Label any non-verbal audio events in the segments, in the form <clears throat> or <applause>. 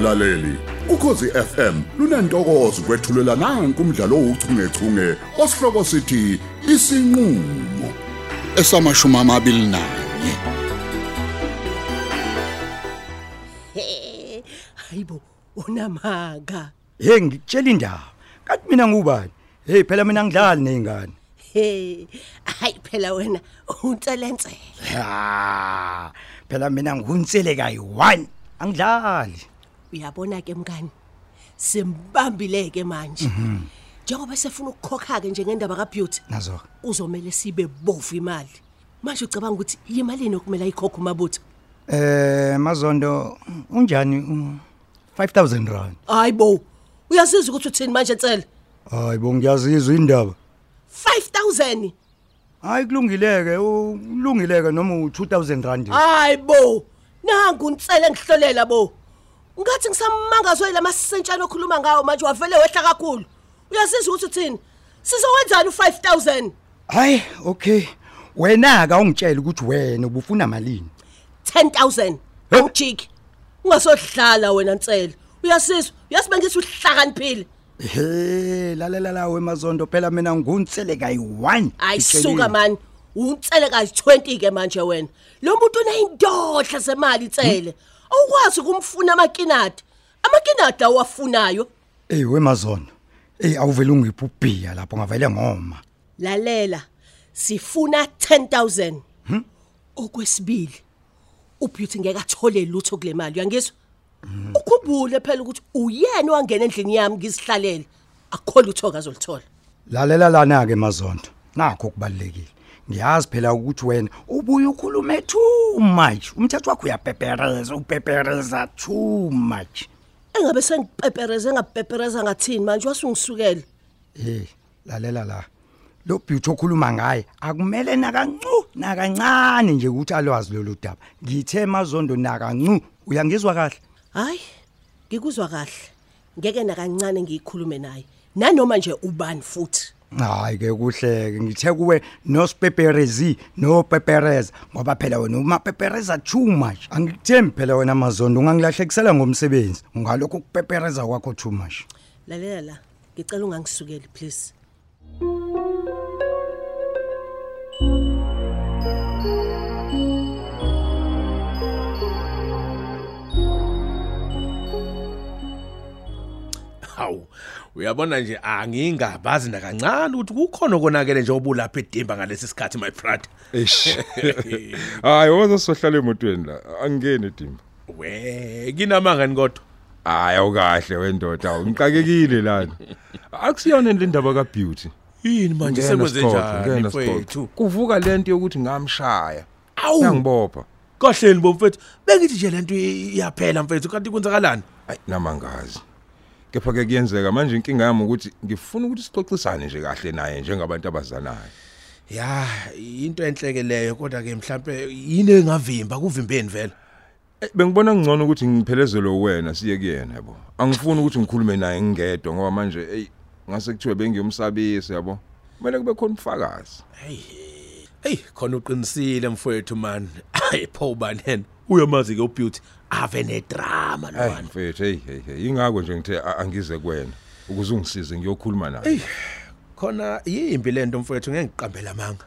mlaleli. Ukhosi FM lunantokozo kwethulela nanku umdlalo ouchungechunge osihloko sithi isinqulo esamashumi amabili nanye hayibo unamanga hey ngikutshela indaba. Kanti mina ngubani? Hey phela mina ngidlali nezingane he hayi phela wena untselencele ha phela mina ngihunsele kayi1 angidlali. Uyabona ke mngani? Simbambile ke manje njengoba sefuna ukukhokha ke njengendaba kaBeauty nazo. uzomela sibe bovu imali. Manje ucabanga ukuthi yimalini okumele ayikhokhe umabutho? Eh mazondo unjani? Um, 5000 rand. Hayibo uyasizwa ukuthi uthini manje nsele hayi bo ngiyazizwa indaba. 5000 hayi kulungileke ulungileke noma u2000 rand. Hayibo nangu unsele ngihlolela bo. Ngathi ngisamangazwe lamasentshana okhuluma ngawo manje wavele wehla kakhulu. Uyasizwa ukuthi uthini? Sizowenzani u5000 hayi okay. Wena ka ungitshela ukuthi wena ubufuna malini? 10000 awujiki. Ungasohlala wena nsele uyasizwa? Uyasibengisa uhlakaniphile. He lalela la wemazondo phela mina ngihunsele kayi1 ayisuka man. Unsele kazi 20 ke manje wena. Lo muntu uneyindohla zemali nsele awukwazi ukumfuna amakinati amakinati awafunayo. Ey wemazondo. Ey awuvela ungiphi ubhiya lapho ngavele ngoma. lalela sifuna 10000 okwesibili ubeauty ngeke athole lutho kule mali? Uyangizwa? Ukhumbule phela ukuthi uyena owangena endlini yami ngizihlalele. Akukho lutho akazolithola Lalela lana ke mazondo. Nakho kubalekile. Ngiyazi phela ukuthi wena ubuye ukhulume too much. Umthetho wakho uyapepereza, upepereza too much. engabe sengipepereze ngapepereza ngathini manje wasungisukele Eh lalela la. Lo beauty okhuluma ngaye akumele nakancu nakancane nje ukuthi alwazi lolu daba. Ngithe mazondo nakancu uyangizwa kahle. hayi ngikuzwa kahle ngeke nakancane ngiyikhulume naye nanoma nje ubani futhi Hayi ke kuhleke. Ngithe kuwe no speperezi no pepereza ngoba phela wena uma pepereza too much. Angikuthembi phela wena mazondo. Ungangilahlekisela ngomsebenzi. Ngalokho kupepereza kwakho too much. Lalela la. Ngicela ungangisukeli please. Uyabona nje angingabazi nakancane ukuthi kukhona konakele nje obulapha edimba ngalesi sikhathi my brother Eish. <laughs> Hayi woza sohlala emotweni la. Angene edimba. we kinamangani kodwa Hayi awukahle wendoda. Ngixakekile lana. Akusiyona le ndaba ka beauty. yini manje sekwenze njani mfethu. Kuvuka lento yokuthi ngamshaya. awu Yangibopha. kahleni bomfethu bengithi nje lento iyaphela mfethu kanti kwenzakalani Hayi namangazi. Kepha ke kuyenzeka manje inkinga yami ukuthi ngifuna ukuthi sixoxisane nje kahle naye njengabantu abazanayo. ya into enhleke leyo kodwa ke mhlambe yini engavimba kuvimbeni vela Eh, Bengibona ngcono ukuthi ngiphelezele wena siye kuyena yabo. Angifuni ukuthi ngikhulume naye ngingedwa ngoba manje hey ngase kuthiwe bengiyumsabisi yabo. Kumele kube khona ubufakazi. hey khona uqinisile mfethu man <laughs> hayi pho ubani yena uyamazi ke ubeauty ave nedrama lwana mfethu hey hey hey ingakho nje ngithe angize kuwena ukuze ungisize ngiyokhuluma naye. khona yimbi lento mfethu ngeke ngiqambela amanga.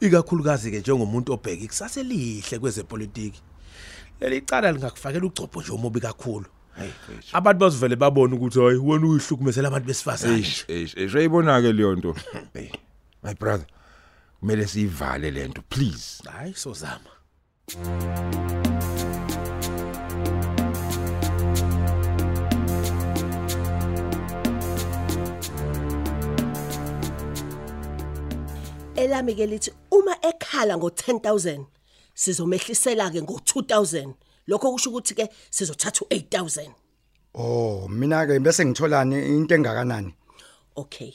Ikakhulukazi ke njengomuntu obheka ikusasa elihle kwezepolitiki. Leli cala lingakufakela ugcopho nje omubi kakhulu. Hey abantu bazivele babone ukuthi hayi wena uyihlukumezela abantu besifazane Eish eish eish uyayibona ke leyo nto. <laughs> Hey my brother kumele siyivale lento please. hayi sozama. Elami ke lithi uma ekhala ngo10000 sizomehlisela ke ngo2000 lokho kusho ukuthi ke sizothatha u8000 oh mina ke bese ngitholani into engakanani? Okay.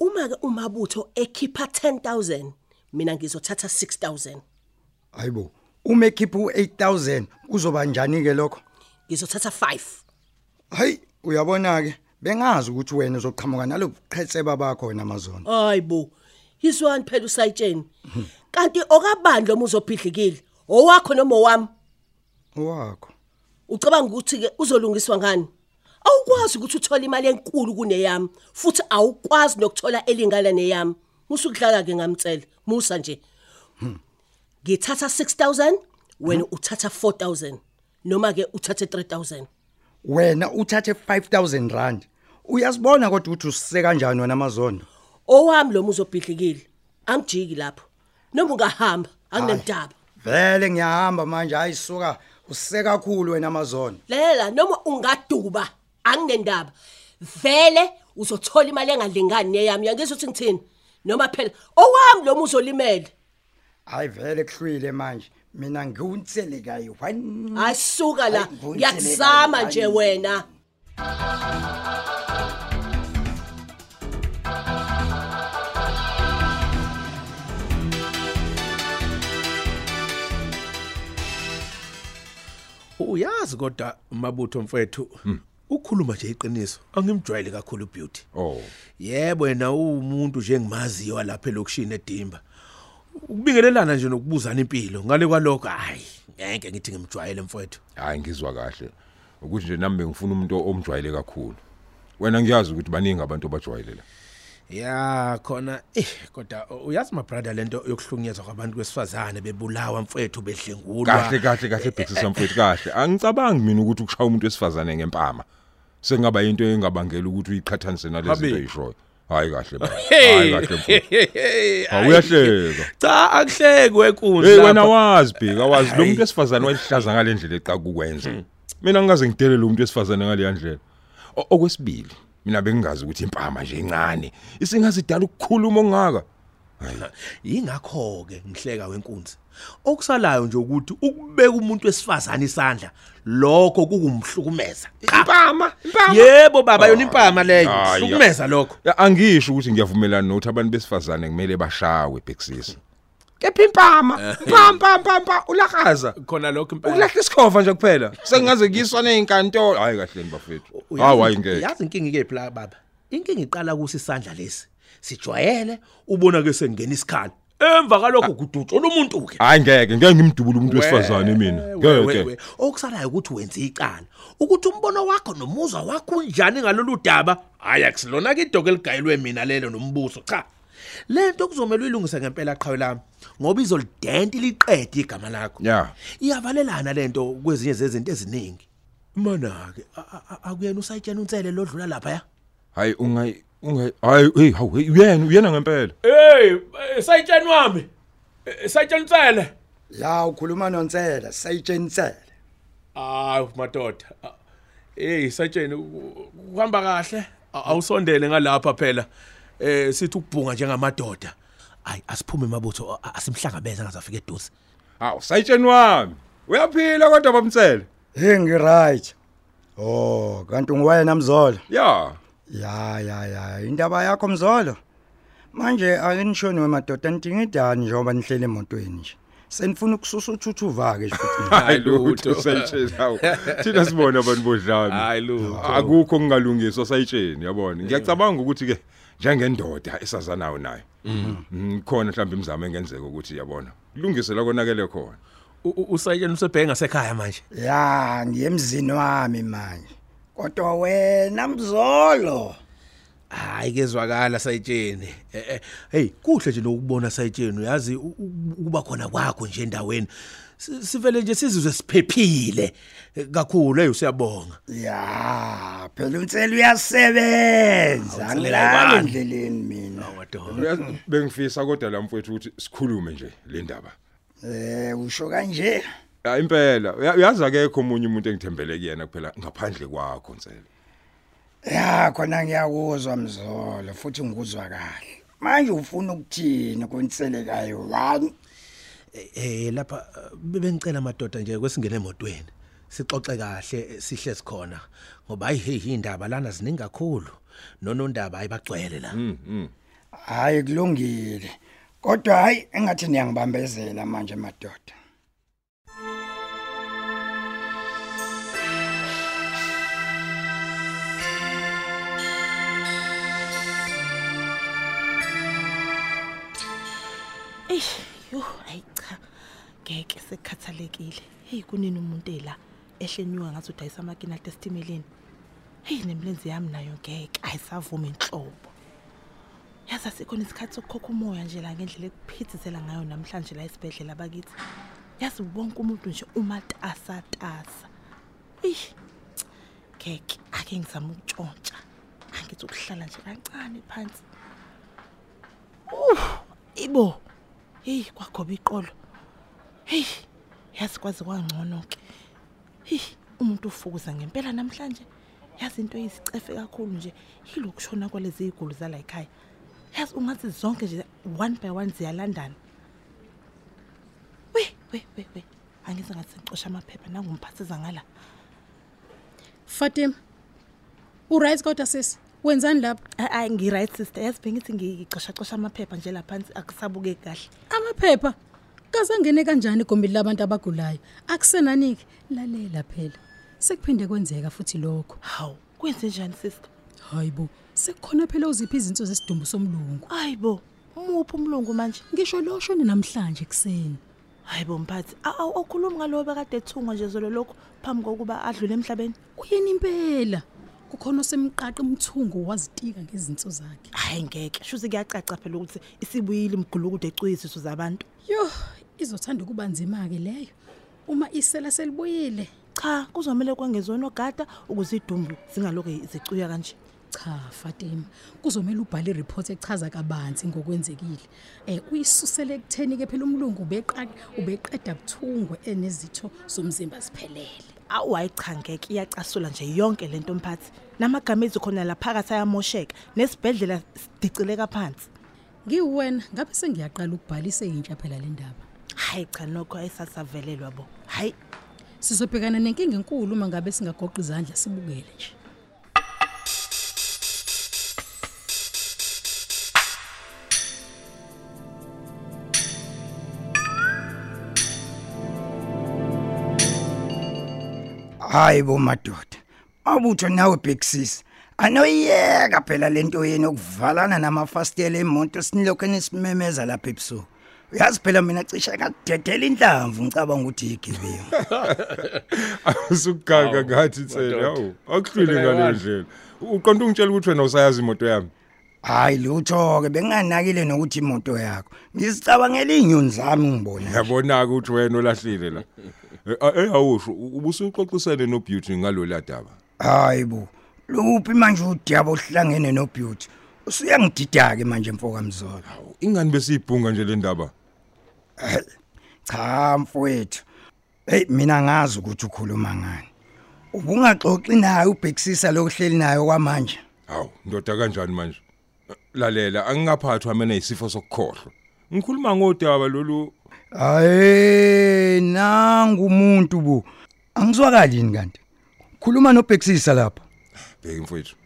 Uma ke umabutho ekhipha 10000 mina ngizothatha 6000 hayibo uma ekhipha u8000 kuzoba njani ke lokho? Ngizothatha 5 hayi uyabona ke bengazi ukuthi wena uzoqhamuka nalobuqhetseba bakho wena amazono hayibo yiswani phela usayitsheni kanti okabandla uma uzophidlikile owakho noma owami owakho Ucabanga ukuthi ke uzolungiswa ngani? Awukwazi ukuthi uthole imali enkulu kuneyami futhi awukwazi nokuthola elingana neyami. Musukudlala ke ngamcela. Musa nje. Ngithatha 6000 wena uthatha 4000 noma ke uthathe 3000. wena uthathe 5000 rand uyasibona kodwa ukuthi usise kanjani wena amazondo Owami lo muzobhidlikile. Angijiki lapho. Noma ungahamba anginendaba. vele ngiyahamba manje ayisuka usise kakhulu wena amazondo Lela noma ungaduba anginendaba. Vele uzothola imali engalingani neyami. Yangizwa ukuthi ngithini? Noma phela owami lo muzolimele. hayi vele kuhlwile manje mina ngiwunsele kayi 1 Ayisuka la. Ngiyakuzama nje wena. Uyazi kodwa mabutho mfethu ukhuluma nje iqiniso angimjwayele kakhulu beauty. Oh. Yebo wena umuntu nje engimaziyo lapha elokushini edimba. Ukubingelelana nje nokubuzana impilo ngale kwalokho hayi ngeke ngithi ngimjwayele mfethu. Hayi ngizwa kahle. Ukuthi nje nami ngifuna umuntu omjwayele kakhulu. Wena ngiyazi ukuthi baningi abantu abajwayelela. Ya khona eh kodwa uyazi my brother lento yokuhlukunyezwa kwabantu kwesifazane bebulawa mfethu bedlengulwa. Kahle kahle kahle bhekisisa mfethu kahle. Angicabangi mina ukuthi ukushaya umuntu wesifazane ngempama. Sengaba into engabangela ukuthi uyiqhathanise nalezi Habe. zinto eyishoyo. Hayi kahle ba. Hey, Hayi kahle mfethu. hey, Awuyahleka. Cha akuhleki wekunzi. Hey lapha. wena wazi bheka wazi lo Hayi. muntu wesifazane wayihlaza ngalendlela eqaka ukwenza. Mina ngingaze ngidele lo muntu wesifazane ngale ndlela. O- Okwesibili, mina bengingazi ukuthi impama nje incane. Isingazidala ukukhuluma ongaka. Yingakho ke ngihleka wenkunzi. Okusalayo nje ukuthi ukubeka umuntu wesifazane isandla lokho kukumhlukumeza. Impama, impama. Yebo baba yona impama leyo. Hlukumeza lokho. Angisho ukuthi ngiyavumelana nokuthi abantu besifazane kumele bashawe bhekisisa. Kepha impama. Pampa pampa ulakaza. Khona lokho impama. Ukulahla isikhova nje kuphela. Sengaze kuyiswa nezinkantolo. Hayi kahle bafethu. Hawu hayi ngeke. Yazi inkinga ikephi la baba? Inkinga iqala kusi isandla lesi. Sijwayele ubona ke sengena isikhala. Emva kalokho kudutshula umuntu ke. Hayi ngeke, ngeke ngimdubule umuntu wesifazane mina. We- we- Ngeke. we. Okusalayo ukuthi wenze icala. Ukuthi umbono wakho nomuzwa wakho unjani ngalolu daba? Hayi akusilona ke idoko eligayelwe mina lelo nombuso cha. Lento kuzomela uyilungise ngempela qhawe lami ngoba izolidenta liqede igama lakho. Ya. Iyavalelana lento kwezinye zezinto eziningi. Mana ke akuyena usayitshena unsele lodlula lapha ya. Hayi ungayi ungayi hayi hey hawu hey, uyena uyena ngempela. Hey, sayitsheni wami. Sayitsheni unsele. la ukhuluma nonsela sayitshenisele Hayi madoda. Eh satsheni kuhamba kahle. A- Awusondele ngalapha phela. Eh sithi ukubhunga njengamadoda. Hayi asiphume emabutho a- asimhlangabeza ngazafika eduze. Hawu sayitsheni wami. Uyaphila kodwa bamtsele. hey ngi right oh kanti ungiwena mzolo Ya. ya ya ya indaba yakho mzolo manje akinishoni wemadoda nidinga idani njengoba nihlele emotweni nje senifuna ukususa uthuthuva ke futhi <laughs> Hayi lutho. lutho sayitsheni hawu. <laughs> Thina sibona abantu bodlami. Hayi, lutho. Akukho kungalungiswa sayitsheni yabona. Ngiyacabanga ukuthi ke njengendoda esazanayo nayo. Mhm. Khona mhlawumbe imizamo engenzeka ukuthi yabona. Kulungise la konakele khona. Usayitsheni usebhenga ngasekhaya manje. ya ngiyemzini wami manje kodwa wena mzolo Hayi kezwakala sayitsheni. Eh eh, hey kuhle nje lokubona sayitsheni uyazi u- u- ukuba khona kwakho nje endaweni. Si- Sivele nje sizizwe siphephile eh, kakhulu hey usiyabonga. ya phela unsela uyasebenza ngilala endleleni mina Madoda. Uyazi, Bengifisa kodwa la mfowethu ukuthi sikhulume nje le ndaba. eh usho kanje Ya impela uya- uyazi akekho omunye umuntu engithembele kuyena kuphela ngaphandle kwakho nsele. ya khona ngiyakuzwa mzolo futhi ngikuzwa kahle manje ufuna ukuthini konselekayo one Eh lapha eh, bebengicela madoda nje kwesingene emotweni. Sixoxe kahle eh, sihle sikhona ngoba hayi hey indaba lana ziningi kakhulu. Nonondaba ayibagcwele la. hayi kulungile kodwa hayi engathi niyangibambezela manje madoda Eish, yo, ayi cha. Ngeke sekhathalekile. Hey kunini umuntu ela? ehlenyuka ngathi udayisa amakina testimeleni hey nemlenze yami nayo ngeke. Ayisavuma inhlobo. Yazi asikhona isikhathi sokukhokha umoya nje la ngendlela ekuphithizela ngayo namhlanje la esibhedlela bakithi. Yazi wonke umuntu nje umatasatasa ish ngeke ake ngizama ukutshontsha angithi ukuhlala nje kancane phansi. Uh ibo. Hey kwagoba iqolo. Hey yazi kwazi kwangcono ke. Hey umuntu ufukuza ngempela namhlanje. Yazi into eyisicefe kakhulu nje. Yilokushona kwalezi igulu zala ekhaya. Yazi ungathi zonke nje one by one ziyalandana. We we we we angize ngathi sengixosha amaphepha nangumphathiza ngala. Fatima. Uright kodwa sis. Wenzani lapha? hayi ngi-right sister yazi bengithi ngixoshaqosha amaphepha nje laphansi akusabukeki kahle Amaphepha. Kazangene kanjani egombili labantu abagulayo? Akusenaniki. Lalela phela. Sekuphinde kwenzeka futhi lokho. hawu kwenze njani sister Hayibo. Sekukhona phela uziphi izinto zesidumbu somlungu. hayibo umuphi umlungu manje Ngisho lo shone namhlanje ekseni. hayibo mphathi awu okhuluma ngalowo bekade ethungwa nje zolo lokho phambi kokuba adlule emhlabeni Uyini impela? Kukhona osemqaqa umthungo wazitika ngezinto zakhe. hayi ngeke shuthi kuyacaca phela ukuthi isibuyile imgulukude ecuyisiso zabantu Yo, izothanda kuba nzima ke leyo. Uma isela selibuyile. cha kuzomele kwangezona ogada ukuze idumbu zingaloku zicuya kanje Cha Fatima, kuzomela ubhale ireport echaza kabanzi ngokwenzekile. Eh uyisusele ekutheni ke phela umlungu ubeqaqe ubeqeda buthungwe enezitho zomzimba siphelele. Awu hayi cha ngeke iyacasula nje yonke lento mphathi namagama ethu khona la phakathi ayamosheka nesibhedlela sidicileka phansi Ngiwena ngabe sengiyaqala ukubhalisa intsha phela le ndaba. hayi cha nokho ayisasavelelwa bo hayi Sizobhekana nenkinga enkulu uma ngabe singagoqa izandla sibukele nje. Hayi bo madoda. Mabutho nawe bhekisisa anoyeka phela lento yeni okuvalana namafastela emoto sinilokho nisimemeza lapha ebusuku. Uyazi phela mina cishe kadedela inhlamvu ngicabanga ukuthi igibeyo <laughs> Usugaga ngathi tsela hawu akuhluli ngale ndlela. Uqonda ungitshela ukuthi wena usayazi imoto yami. hayi lutho ke benganakile nokuthi imoto yakho. Ngizicabangela inyoni zami ngibona. Yabona ukuthi wena olahlile la. Eh eh, awusho ubusuxoxisene no Beauty ngalo ladaba. hayi bo luphi manje udiyabo ohlangene no beauty usuyangidida ke manje mfoka mzolo Ingani besiyibhunga nje le ndaba? cha mfowethu hey mina ngazi ukuthi ukhuluma ngani ubungaxoxi naye ubhekisisa lokuhleli nayo kwamanje Hawu, ndoda kanjani manje? Lalela, angingaphathwa mina isifo sokukhohlwa. Ngikhuluma ngodaba lolu. Hayi nangu umuntu bu angizwakali yini kanti? Khuluma nobhekisisa lapha. Bheka mfowethu.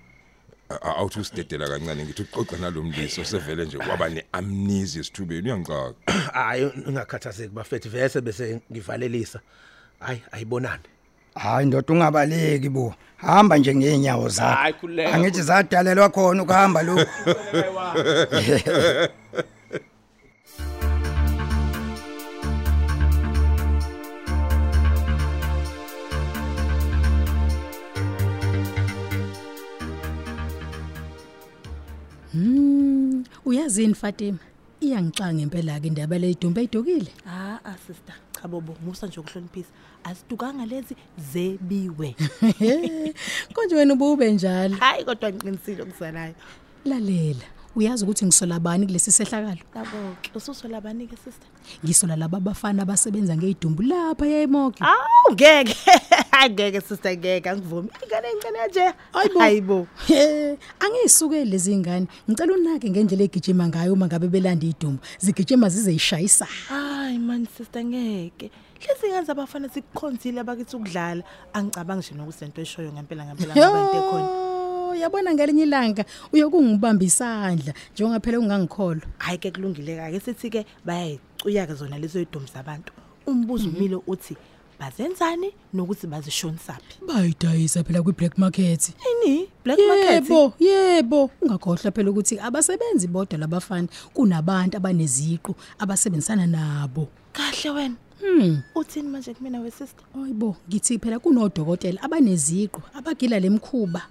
A- Awuthi usidedela kancane ngithi uqoqa nalomliso sevele nje kwaba neamnesia sithubeni uyangicaka. <clears throat> hayi ungakhathazeki bafethu vese bese ngivalelisa. Hayi ayibonani? Hayi ndoda ungabaleki bo. Hamba nje ngeenyawo Hayi, zakho khululeka. angithi zadalelwa khona ukuhamba lokho <laughs> <laughs> Hmm, uyazini Fatima? Iyangixanga impela ke indaba le idumbe idukile. ah ah sister cha bobo musa nje ukuhloniphisa asidukanga lezi zebiwe <laughs> Konje wena ubube njalo. hayi kodwa ngiqinisile okusalayo Lalela, uyazi ukuthi ngisola bani kulesi sehlakalo? yabo ke ususola bani ke sister Ngisola laba abafana abasebenza ngeidumbu lapha yeMoki. awu ngeke <laughs> ngeke sister ngeke angivumi ingane encane kanje hayibo He, angisuke lezi ngane. Ngicela unake ngendlela egijima ngayo uma ngabe belanda idumbu. Zigijima zize ishayisa. hayi man sister ngeke lezi ngane zabafana sikukhonzile abakithi ukudlala angicabangi nje nokusento eshoyo ngempela ngempela ngabantu ekhona Yo, yabona ngelinye ilanga uyokungibamba isandla njengoba phela ungangikholwa. hayi ke kulungile ke sithi ke bayayicuya ke zona lezo idumbu zabantu. Umbuzo umile uthi bazenzani nokuthi bazishonisaphi bayidayisa phela kwi-black market. Ini? Black market? yebo. Yebo ungakhohlwa phela ukuthi abasebenzi bodwa labafana kunabantu abaneziqu abasebenzisana nabo. Kahle wena. Hmm. Uthini manje kumina we sister ayibo ngithi phela kunodokotela abaneziqu abagila lemkhuba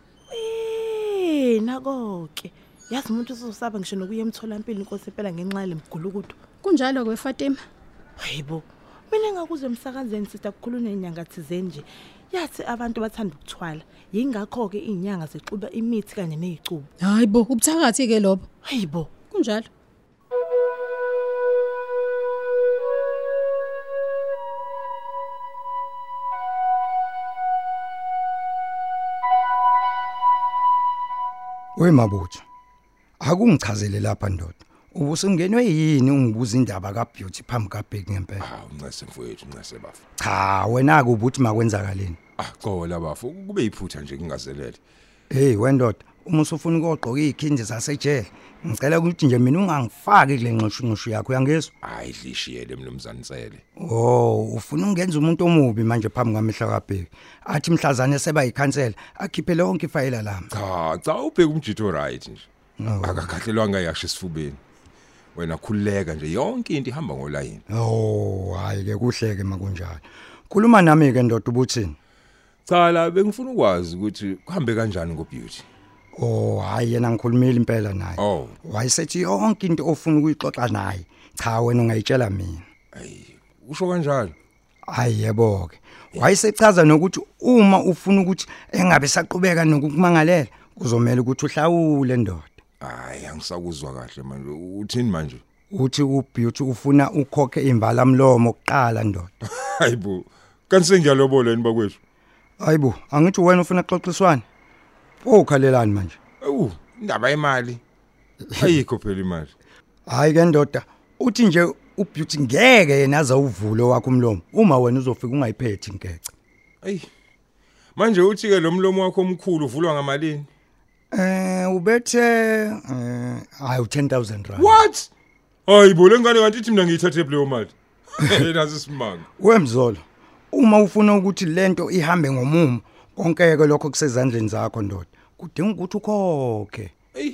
eh nakonke yazi umuntu uzosaba ngisho nokuya emtholampilo inkosi phela ngenxa yale mgulukudu kunjalo ke Fatima? Hayibo mina ngakuzwe emsakazeni sister kukhulunywa inyanga thizeni nje. Yathi abantu bathanda ukuthwala. Yingakho ke inyanga zixuba imithi kanye nezicubo hayibo ubuthakathi ke lobo? Hayibo. Kunjalo? Wemabutho. Akungichazele lapha ndoda. Ubusungenwe yini ungibuza indaba kaBeauty phambi kaBheki ngempela? Ah uncase mfowethu uncase bafu. Cha, wena ke ubuthi makwenzakaleni. Ah qola bafu kube iphutha nje kungazelele. Hey wendoda, uma usufuna ukugqoka ikhindi zasejele, ngicela ukuthi nje mina ungangifaki kule nxushu nxushu yakho uyangizwa? Hayi dlishiyele mnumzane Nsele. Oh, ufuna ungenza umuntu omubi manje phambi kwamehla kaBheki. Athi mhlazane seba yikhansela, akhiphe lonke ifayela lami. Cha, cha ubheka umjito right nje. No. Akakhahlelwanga yasho esifubeni. Wena khuleka nje yonke into ihamba ngolayini. Oh, hayi ke kuhleke makunjalo. Khuluma nami ke ndoda ubuthini? Cha la bengifuna ukwazi ukuthi kuhambe kanjani ngoBeauty. Oh, hayi yena ngikhulumile impela naye. Oh, Wayesethi yonke into ofuna ukuyixoxa naye. Cha wena ungayitshela mina. ayi usho kanjalo. Hayi yebo ke. Wayesechaza nokuthi uma ufuna ukuthi engabe saqhubeka nokukumangalela, kuzomela ukuthi uhlawule ndoda. Hayi angisakuzwa kahle manje. Uthini manje? Uthi uBeauty ufuna ukhokhe imvala mlomo oqala ndoda. <laughs> Hayibo. Kanti sengiyalobola yini bakwethu? Hayibo, angithi wena ufuna xoxiswana? Ukhalelani manje? Awu, indaba yemali. Ayikho phela imali. Hayi ke ndoda, uthi nje uBeauty ngeke yena azawuvulo wakho umlomo uma wena uzofika ungayiphethi inkece. Ey. Manje uthi ke lo mlomo wakho omkhulu uvulwa ngamalini? Eh ubethe eh hayi u10000 rand. What? Hayibo lengane kanti ithi mina ngiyithathe leyo mali. <laughs> Nazi isimanga. Wemzolo. Uma ufuna ukuthi lento ihambe ngomumo, konke ke lokho kusezandleni zakho ndoda. Kudinga ukuthi ukhokhe. Ey.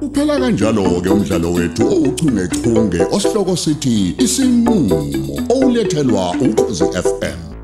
Uphela kanjalo ke umdlalo wethu ouchungechunge osihloko sithi isinqulo olethelwa ukhozi FM